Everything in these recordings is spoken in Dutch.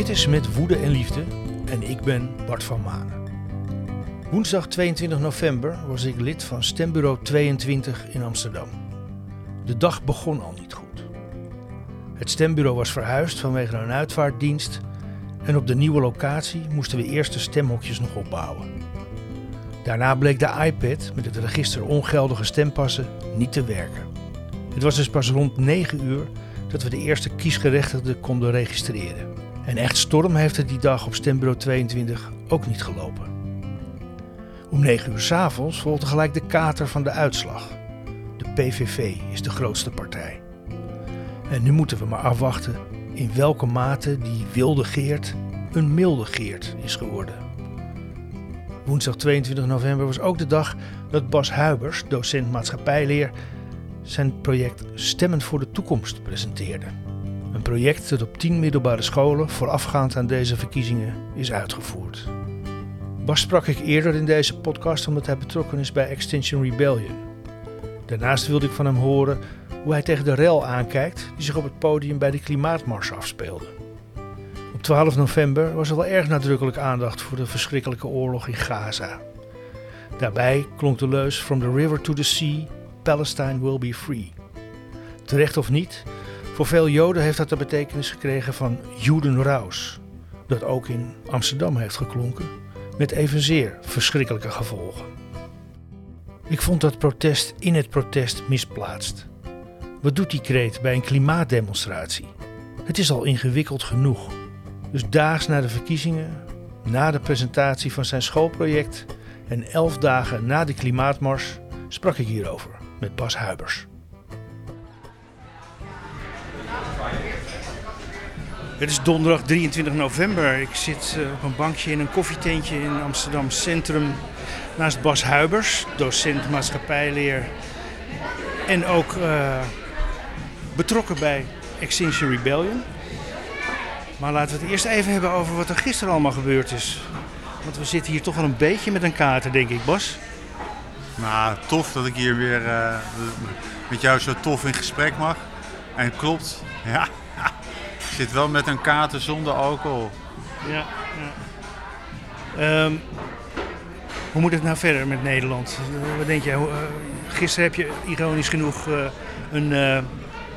Dit is Met Woede en Liefde en ik ben Bart van Manen. Woensdag 22 november was ik lid van Stembureau 22 in Amsterdam. De dag begon al niet goed. Het stembureau was verhuisd vanwege een uitvaartdienst en op de nieuwe locatie moesten we eerst de stemhokjes nog opbouwen. Daarna bleek de iPad met het register ongeldige stempassen niet te werken. Het was dus pas rond 9 uur dat we de eerste kiesgerechtigden konden registreren. En echt storm heeft het die dag op stembureau 22 ook niet gelopen. Om 9 uur s'avonds volgde gelijk de kater van de uitslag. De PVV is de grootste partij. En nu moeten we maar afwachten in welke mate die wilde Geert een milde Geert is geworden. Woensdag 22 november was ook de dag dat Bas Huibers, docent maatschappijleer, zijn project Stemmen voor de Toekomst presenteerde. Een project dat op 10 middelbare scholen voorafgaand aan deze verkiezingen is uitgevoerd. Bas sprak ik eerder in deze podcast omdat hij betrokken is bij Extinction Rebellion. Daarnaast wilde ik van hem horen hoe hij tegen de rel aankijkt die zich op het podium bij de klimaatmars afspeelde. Op 12 november was er wel erg nadrukkelijk aandacht voor de verschrikkelijke oorlog in Gaza. Daarbij klonk de leus From the river to the sea, Palestine will be free. Terecht of niet, voor veel Joden heeft dat de betekenis gekregen van Judenraus, dat ook in Amsterdam heeft geklonken, met evenzeer verschrikkelijke gevolgen. Ik vond dat protest in het protest misplaatst. Wat doet die kreet bij een klimaatdemonstratie? Het is al ingewikkeld genoeg. Dus daags na de verkiezingen, na de presentatie van zijn schoolproject en elf dagen na de klimaatmars sprak ik hierover met Bas Huibers. Het is donderdag 23 november. Ik zit eh, op een bankje in een koffietentje in Amsterdam Centrum naast Bas Huibers, docent maatschappijleer en ook uh, betrokken bij Extinction Rebellion. Maar laten we het eerst even hebben over wat er gisteren allemaal gebeurd is. Want we zitten hier toch wel een beetje met een kaarten, denk ik, Bas. Nou, tof dat ik hier weer uh, met jou zo tof in gesprek mag. En klopt, ja, ik zit wel met een kater zonder alcohol. Ja, ja. Um, hoe moet het nou verder met Nederland? Wat denk jij? Uh, gisteren heb je ironisch genoeg uh, een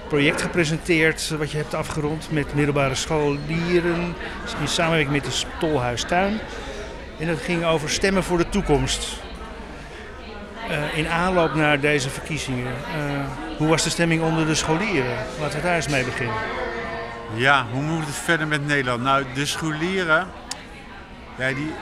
project gepresenteerd wat je hebt afgerond met middelbare scholieren in samenwerking met de Tolhuistuin. En dat ging over stemmen voor de toekomst. In aanloop naar deze verkiezingen. Hoe was de stemming onder de scholieren? Laten we daar eens mee beginnen. Ja, hoe moet het verder met Nederland? Nou, de scholieren, ja, die,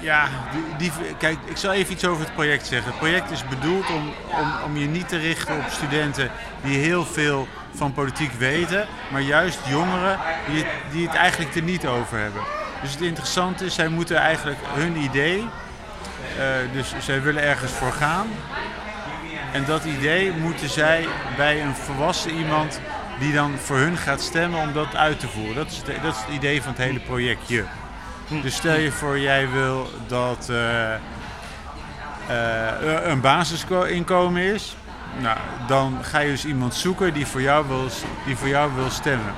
ja, die, die, kijk, ik zal even iets over het project zeggen. Het project is bedoeld om, om, om je niet te richten op studenten die heel veel van politiek weten, maar juist jongeren die het, die het eigenlijk er niet over hebben. Dus het interessante is, zij moeten eigenlijk hun idee, uh, dus zij willen ergens voor gaan. En dat idee moeten zij bij een volwassen iemand die dan voor hun gaat stemmen om dat uit te voeren. Dat is, de, dat is het idee van het hele projectje. Dus stel je voor, jij wil dat uh, een basisinkomen is. Nou, dan ga je dus iemand zoeken die voor jou wil, die voor jou wil stemmen.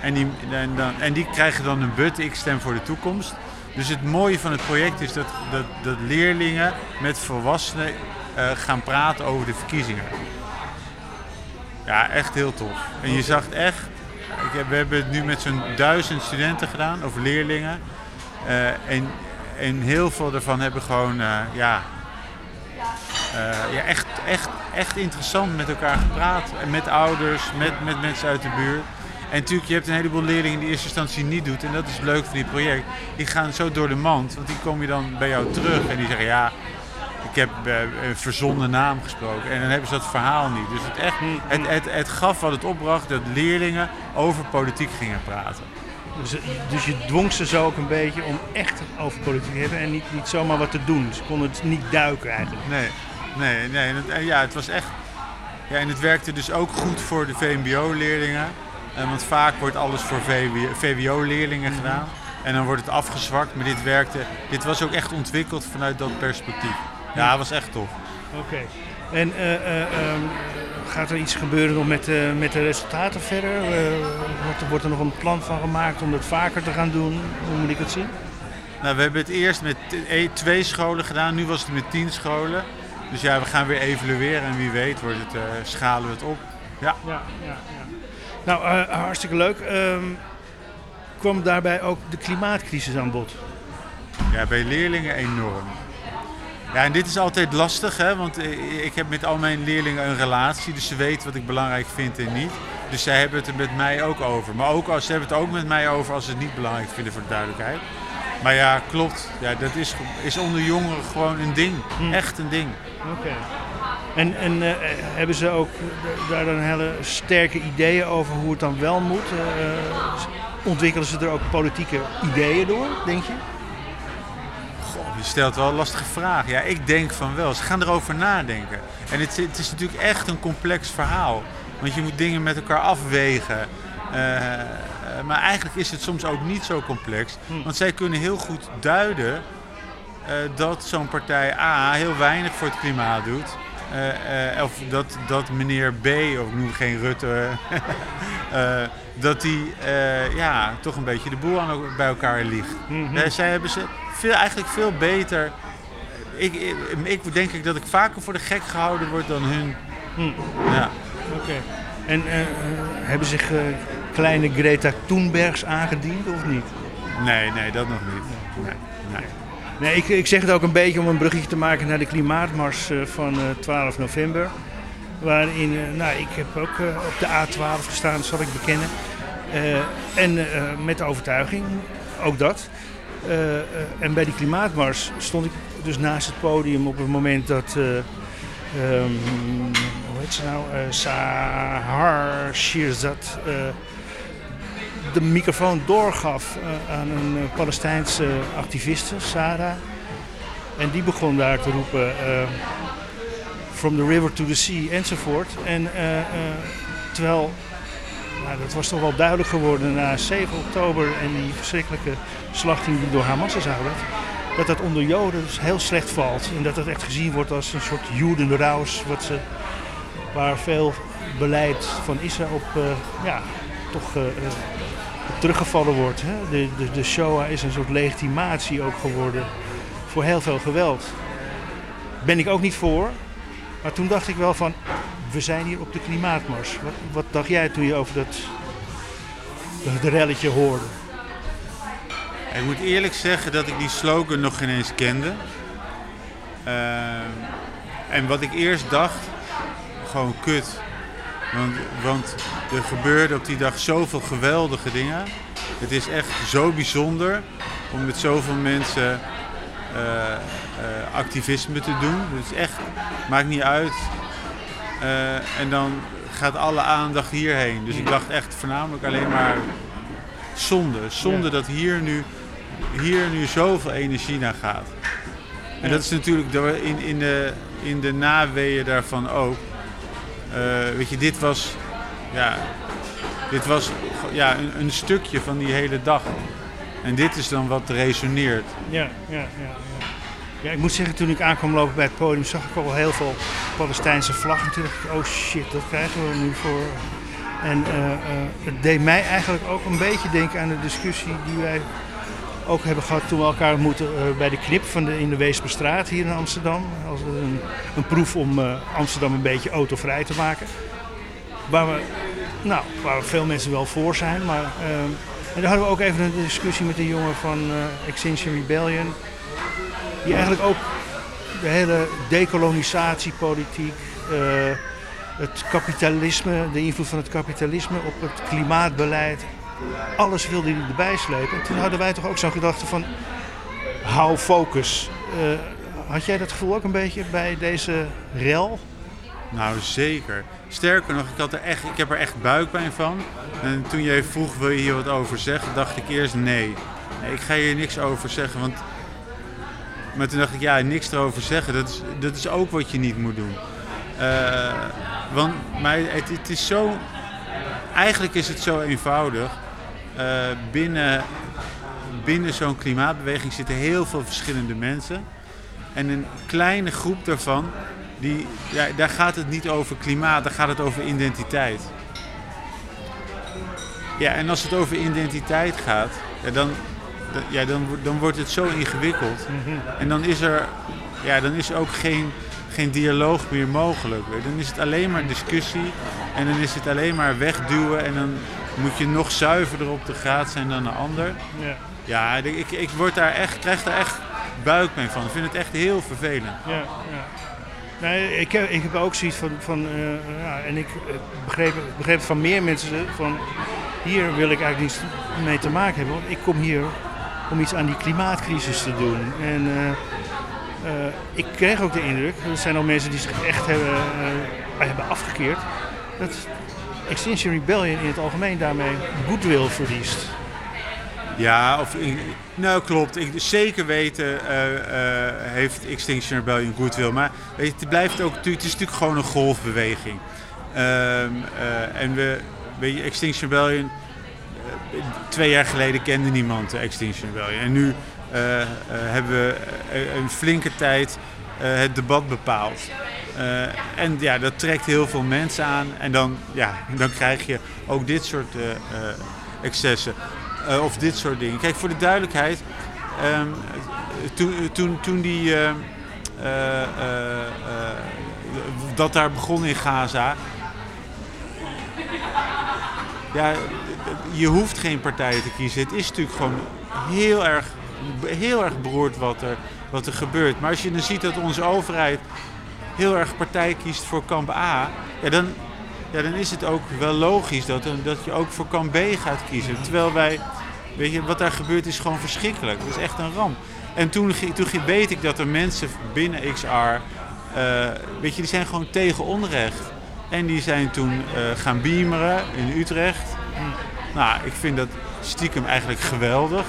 En die, en, dan, en die krijgen dan een but, ik stem voor de toekomst. Dus het mooie van het project is dat, dat, dat leerlingen met volwassenen uh, gaan praten over de verkiezingen. Ja, echt heel tof. En je zag echt, we hebben het nu met zo'n duizend studenten gedaan, of leerlingen. Uh, en, en heel veel daarvan hebben gewoon, uh, ja, uh, ja echt, echt, echt interessant met elkaar gepraat. En met ouders, met, met mensen uit de buurt. En natuurlijk, je hebt een heleboel leerlingen die in eerste instantie niet doet. En dat is leuk van dit project. Die gaan zo door de mand. Want die komen je dan bij jou terug. En die zeggen, ja, heb uh, een verzonnen naam gesproken. En dan hebben ze dat verhaal niet. Dus het, echt, het, het, het gaf wat het opbracht dat leerlingen over politiek gingen praten. Dus, dus, je dwong ze zo ook een beetje om echt over politiek te hebben en niet, niet zomaar wat te doen. Ze konden het niet duiken eigenlijk. Nee, nee, nee. En het, ja, het was echt... Ja, en het werkte dus ook goed voor de VMBO-leerlingen. Want vaak wordt alles voor VWO-leerlingen Mhm. gedaan. En dan wordt het afgezwakt. Maar dit werkte... Dit was ook echt ontwikkeld vanuit dat perspectief. Ja, het was echt tof. Oké. Okay. En uh, uh, um, gaat er iets gebeuren nog met, uh, met de resultaten verder? Wordt, wordt, er nog een plan van gemaakt om dat vaker te gaan doen? Hoe moet ik het zien? Nou, we hebben het eerst met twee scholen gedaan, nu was het met tien scholen. Dus ja, we gaan weer evalueren en wie weet wordt het, uh, schalen we het op. Ja. ja, ja, ja. Nou, hartstikke leuk. Um, kwam daarbij ook de klimaatcrisis aan bod? Ja, bij leerlingen enorm. Ja, en dit is altijd lastig, hè, want ik heb met al mijn leerlingen een relatie, dus ze weten wat ik belangrijk vind en niet. Dus zij hebben het er met mij ook over. Maar ook als, ze hebben het ook met mij over als ze het niet belangrijk vinden voor de duidelijkheid. Maar ja, klopt. Ja, dat is, is onder jongeren gewoon een ding. Hm. Echt een ding. Oké. En, en uh, hebben ze ook daar dan hele sterke ideeën over hoe het dan wel moet? Uh, ontwikkelen ze er ook politieke ideeën door, denk je? Je stelt wel lastige vraag. Ja, ik denk van wel. Ze gaan erover nadenken. En het, het is natuurlijk echt een complex verhaal. Want je moet dingen met elkaar afwegen. Uh, maar eigenlijk is het soms ook niet zo complex. Hm. Want zij kunnen heel goed duiden uh, dat zo'n partij A heel weinig voor het klimaat doet. Uh, of dat, dat meneer B, of ik noem geen Rutte, dat die ja, toch een beetje de boel aan, bij elkaar ligt. Mm -hmm. zij hebben ze veel, eigenlijk veel beter. Ik, ik, ik, denk ik dat ik vaker voor de gek gehouden word dan hun. Hm. Ja. Oké. En uh, hebben zich uh, kleine Greta Thunbergs aangediend of niet? Nee, nee, dat nog niet. Nee, nee. nee ik, ik zeg het ook een beetje om een bruggetje te maken naar de klimaatmars uh, van 12 november. Waarin, nou, ik heb ook op de A12 gestaan, zal ik bekennen. en met de overtuiging, ook dat. Uh, uh, en bij die klimaatmars stond ik dus naast het podium op het moment dat, uh, hoe heet ze nou, Sahar Shirzad de microfoon doorgaf aan een Palestijnse activiste, Sarah. En die begon daar te roepen, from the river to the sea enzovoort. En terwijl nou, dat was toch wel duidelijk geworden na 7 oktober en die verschrikkelijke slachting die door Hamas is gehouden. Dat dat onder Joden dus heel slecht valt. En dat het echt gezien wordt als een soort Jodenraus. Wat ze, waar veel beleid van Israël op uh, ja, toch uh, teruggevallen wordt. Hè? De, de, de Shoah is een soort legitimatie ook geworden voor heel veel geweld. Ben ik ook niet voor. Maar toen dacht ik wel van, we zijn hier op de klimaatmars. Wat, wat dacht jij toen je over dat, dat relletje hoorde? Ik moet eerlijk zeggen dat ik die slogan nog geen eens kende. Uh, en wat ik eerst dacht, gewoon kut. Want, want er gebeurde op die dag zoveel geweldige dingen. Het is echt zo bijzonder om met zoveel mensen uh, activisme te doen. Het is echt, maakt niet uit uh, en dan gaat alle aandacht hierheen. Dus ik dacht echt voornamelijk alleen maar zonde. Zonde dat hier nu, hier nu zoveel energie naar gaat. En dat is natuurlijk in, in, de, in de naweeën daarvan ook. Uh, weet je, dit was, ja, dit was ja, een, een, stukje van die hele dag. En dit is dan wat resoneert. Ja, ja, ja. Ja, ik moet zeggen, toen ik aankwam lopen bij het podium, zag ik al heel veel Palestijnse vlaggen. Toen dacht ik, oh shit, dat krijgen we nu voor. En uh, uh, het deed mij eigenlijk ook een beetje denken aan de discussie die wij ook hebben gehad toen we elkaar ontmoeten uh, bij de knip van de, in de Weesperstraat hier in Amsterdam. Als een, een proef om Amsterdam een beetje autovrij te maken. Waar we, nou, waar veel mensen wel voor zijn. Maar, en daar hadden we ook even een discussie met een jongen van Extinction Rebellion die eigenlijk ook de hele decolonisatiepolitiek, uh, het kapitalisme, de invloed van het kapitalisme op het klimaatbeleid, alles wilde hij erbij slepen. En toen hadden wij toch ook zo'n gedachte van, hou focus. Uh, had jij dat gevoel ook een beetje bij deze rel? Nou, zeker. Sterker nog, ik, had er echt, ik heb er echt buikpijn van. En toen jij vroeg, wil je hier wat over zeggen, dacht ik eerst nee. nee ik ga hier niks over zeggen, want maar toen dacht ik, ja, niks erover zeggen. Dat is, dat is ook wat je niet moet doen. Uh, want maar het, is zo. Eigenlijk is het zo eenvoudig. Uh, binnen binnen zo'n klimaatbeweging zitten heel veel verschillende mensen. En een kleine groep daarvan die, ja, daar gaat het niet over klimaat, daar gaat het over identiteit. Ja, en als het over identiteit gaat, dan- ja, dan, dan wordt het zo ingewikkeld. En dan is er, ja, dan is er ook geen, geen dialoog meer mogelijk. Dan is het alleen maar discussie en dan is het alleen maar wegduwen en dan moet je nog zuiverder op de graad zijn dan een ander. Ja. Ja, ik, ik word daar echt, krijg daar echt buikpijn van. Ik vind het echt heel vervelend. Ja, ja. Nee, ik, heb, ik heb ook zoiets van, van eh, ja, en ik eh, begreep, begreep van meer mensen van, hier wil ik eigenlijk niets mee te maken hebben, want ik kom hier om iets aan die klimaatcrisis te doen. En eh, eh, ik kreeg ook de indruk, er zijn al mensen die zich echt hebben, eh, hebben afgekeerd, dat Extinction Rebellion in het algemeen daarmee goodwill verliest. Ja, of, nou klopt. Ik, zeker weten heeft Extinction Rebellion goodwill. Maar weet je, het, blijft ook, het is natuurlijk gewoon een golfbeweging. Ehm, eh, en we, weet je, Extinction Rebellion, twee jaar geleden kende niemand Extinction Rebellion. En nu eh, eh, hebben we eh, een flinke tijd het debat bepaald. En ja, dat trekt heel veel mensen aan. En dan, ja, dan krijg je ook dit soort excessen. Of dit soort dingen. Kijk, voor de duidelijkheid. ehm, toen, toen, toen die. dat daar begon in Gaza. Ja, je hoeft geen partijen te kiezen. Het is natuurlijk gewoon heel erg, heel erg beroerd wat er, wat er gebeurt. Maar als je dan ziet dat onze overheid heel erg partij kiest voor kamp A, ja, dan, ja, dan is het ook wel logisch dat, dat je ook voor kamp B gaat kiezen. Terwijl wij, weet je, wat daar gebeurt is gewoon verschrikkelijk. Dat is echt een ramp. En toen, toen weet ik dat er mensen binnen XR, eh, weet je, die zijn gewoon tegen onrecht. En die zijn toen eh, gaan beameren in Utrecht. Nou, ik vind dat stiekem eigenlijk geweldig.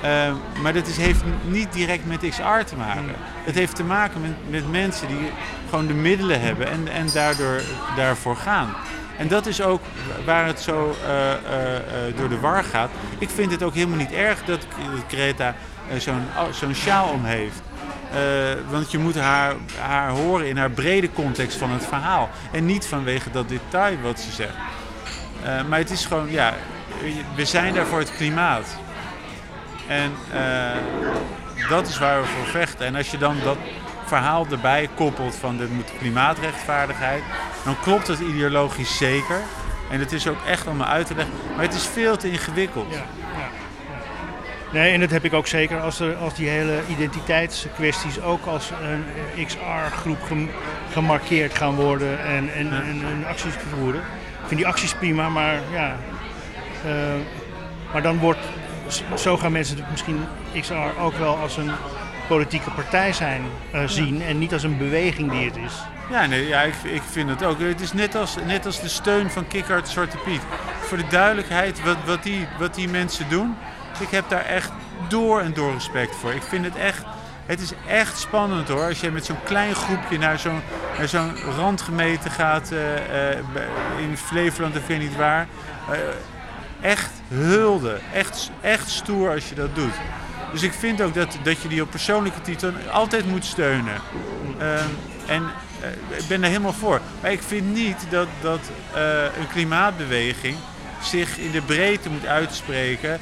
Eh, maar dat is, heeft niet direct met XR te maken. Het heeft te maken met, met mensen die gewoon de middelen hebben en, en daardoor daarvoor gaan. En dat is ook waar het zo eh, eh, eh, door de war gaat. Ik vind het ook helemaal niet erg dat Greta zo'n zo'n sjaal om heeft. Want je moet haar, haar horen in haar brede context van het verhaal. En niet vanwege dat detail wat ze zegt. Eh, maar het is gewoon, ja, we zijn daar voor het klimaat. En eh, dat is waar we voor vechten. En als je dan dat verhaal erbij koppelt van de klimaatrechtvaardigheid, dan klopt het ideologisch zeker. En het is ook echt om uit te leggen. Maar het is veel te ingewikkeld. Ja, ja, ja. Nee, en dat heb ik ook zeker als, er, als die hele identiteitskwesties ook als een eh, XR-groep gem- gemarkeerd gaan worden en, en, en, en acties voeren. Ik vind die acties prima, maar ja. eh, maar dan wordt, zo gaan mensen het misschien XR ook wel als een politieke partij zijn eh, zien en niet als een beweging die het is. Ja, nee, ja ik, ik vind het ook. Het is net als, net als de steun van Kikkert Zwarte Piet. Voor de duidelijkheid, wat, wat, die, wat die mensen doen, ik heb daar echt door en door respect voor. Ik vind het echt, het is echt spannend hoor. Als je met zo'n klein groepje naar zo'n, zo'n randgemeente gaat eh, eh, in Flevoland of weet niet waar. Eh, echt hulde, echt, echt stoer als je dat doet. Dus ik vind ook dat, dat je die op persoonlijke titel altijd moet steunen. Ehm, en ik ben daar helemaal voor. Maar ik vind niet dat, dat een klimaatbeweging zich in de breedte moet uitspreken.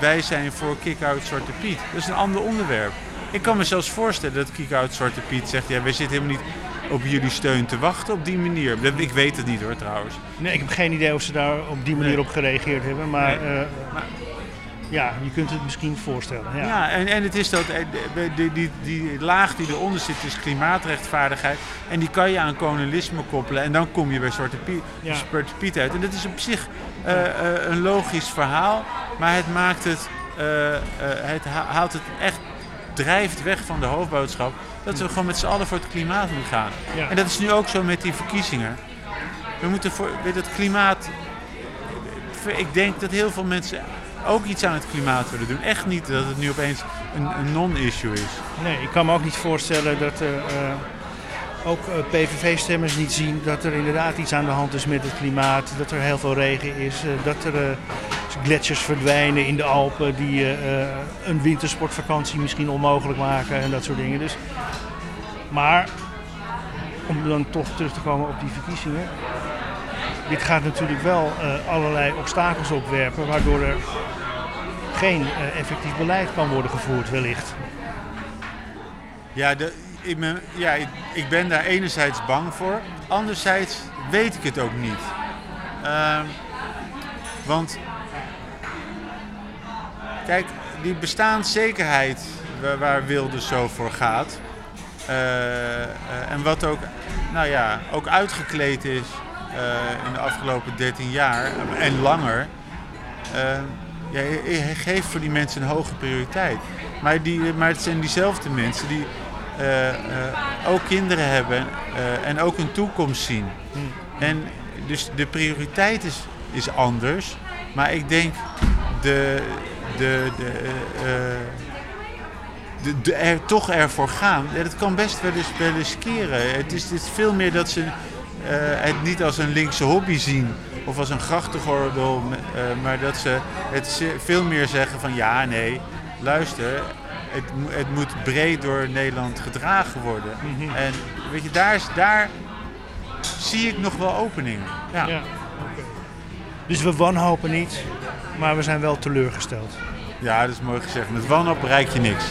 wij zijn voor kick-out Zwarte Piet. Dat is een ander onderwerp. Ik kan me zelfs voorstellen dat kick-out Zwarte Piet zegt... ja, wij zitten helemaal niet op jullie steun te wachten op die manier. Ik weet het niet hoor trouwens. Nee, ik heb geen idee of ze daar op die manier Nee. op gereageerd hebben, maar, Nee. eh, Maar- ja, je kunt het misschien voorstellen. Ja. Ja, en, en het is dat, eh, die, die, die laag die eronder zit is klimaatrechtvaardigheid. En die kan je aan kolonialisme koppelen. En dan kom je bij Zwarte Piet, Ja. Zwarte Piet uit. En dat is op zich eh, een logisch verhaal. Maar het maakt het, het ha- haalt het echt, drijft weg van de hoofdboodschap. Dat we gewoon met z'n allen voor het klimaat moeten gaan. Ja. En dat is nu ook zo met die verkiezingen. We moeten voor het klimaat. Ik denk dat heel veel mensen ook iets aan het klimaat willen doen. Echt niet dat het nu opeens een, een non-issue is. Nee, ik kan me ook niet voorstellen dat er eh, ook eh, PVV-stemmers niet zien dat er inderdaad iets aan de hand is met het klimaat. Dat er heel veel regen is, eh, dat er eh, gletsjers verdwijnen in de Alpen die eh, eh, een wintersportvakantie misschien onmogelijk maken en dat soort dingen. Dus, maar om dan toch terug te komen op die verkiezingen. Dit gaat natuurlijk wel uh, allerlei obstakels opwerpen, waardoor er geen effectief beleid kan worden gevoerd, wellicht. Ja, de, ik, ben, ja, ik ben daar enerzijds bang voor, anderzijds weet ik het ook niet. Uh, want kijk, die bestaanszekerheid waar, waar Wilde zo voor gaat. Uh, en wat ook, nou ja, ook uitgekleed is uh, in de afgelopen 13 jaar en langer. ja, geeft voor die mensen een hoge prioriteit. Maar, die, maar het zijn diezelfde mensen die ook kinderen hebben en ook een toekomst zien. Hmm. En dus de prioriteit is, is anders. Maar ik denk de, de, de, de, de er toch ervoor gaan, ja, dat kan best wel eens, wel eens keren. Het is, het is veel meer dat ze uh, het niet als een linkse hobby zien of als een grachtengordel, maar dat ze het veel meer zeggen van ja, nee, luister, het, het moet breed door Nederland gedragen worden. Mm -hmm. En weet je, daar, is, daar zie ik nog wel openingen. Ja. ja okay. Dus we wanhopen niet, maar we zijn wel teleurgesteld. Ja, dat is mooi gezegd. Met wanhoop bereik je niks.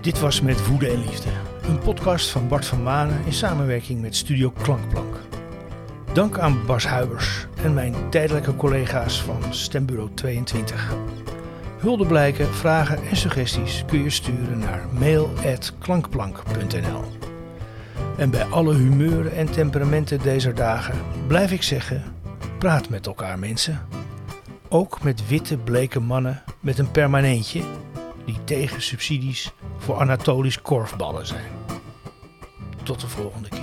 Dit was Met Woede en Liefde, een podcast van Bart van Manen in samenwerking met Studio Klankplank. Dank aan Bas Huibers en mijn tijdelijke collega's van Stembureau 22. Hulde blijken, vragen en suggesties kun je sturen naar mail.klankplank.nl. En bij alle humeuren en temperamenten deze dagen blijf ik zeggen: praat met elkaar, mensen. Ook met witte, bleke mannen met een permanentje die tegen subsidies voor Anatolisch korfballen zijn. Tot de volgende keer.